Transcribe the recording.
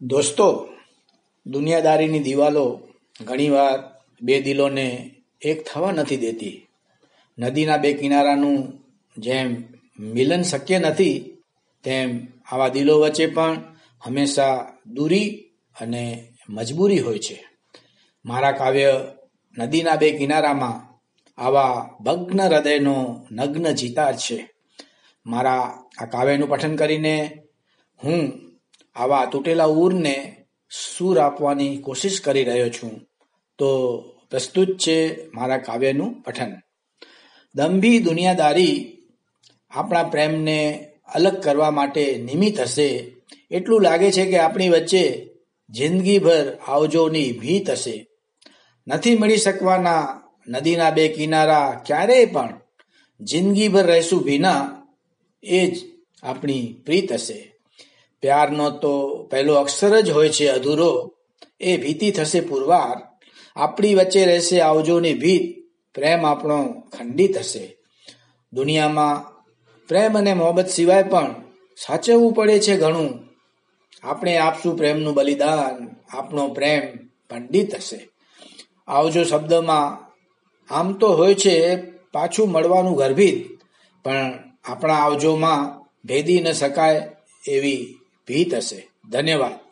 દોસ્તો, દુનિયાદારીની દિવાલો ઘણીવાર બે દિલોને એક થવા નથી દેતી. નદીના બે કિનારાનું જેમ મિલન શક્ય નથી, તેમ આવા દિલો વચ્ચે પણ હંમેશા દૂરી અને મજબૂરી હોય છે. મારા કાવ્ય નદીના બે કિનારામાં આવા ભગ્ન હૃદયનો નગ્ન જીતાર છે. મારા આ કાવ્યનું પઠન કરીને હું આવા તૂટેલા ઉરને સૂર આપવાની કોશિશ કરી રહ્યો છું. તો પ્રસ્તુત છે મારા કાવ્યનું પઠન. દંભી દુનિયાદારી આપણા પ્રેમને અલગ કરવા માટે નિમિત્ત હશે. એટલું લાગે છે કે આપણી વચ્ચે જિંદગીભર આવજોની ભીત હશે. નથી મળી શકવાના નદીના બે કિનારા ક્યારેય પણ જિંદગીભર રહેશું ભીના એ જ આપણી પ્રીત હશે. પ્યારનો તો પહેલો અક્ષર જ હોય છે અધૂરો. એ ભીતિ થશે પુરવાર. આપણી વચ્ચે રહેશે આવજોની ભીત. પ્રેમ આપણો ખંડિત હશે. દુનિયામાં પ્રેમ અને મોહબ્બત સિવાય પણ સાચવવું પડે છે ઘણું. આપણે આપશું પ્રેમનું બલિદાન. આપણો પ્રેમ પંડિત હશે. આવજો શબ્દમાં, આમ તો હોય છે પાછું મળવાનું ગર્ભિત. પણ આપણા આવજોમાં ભેદી ન શકાય એવી ભીત હશે. ધન્યવાદ.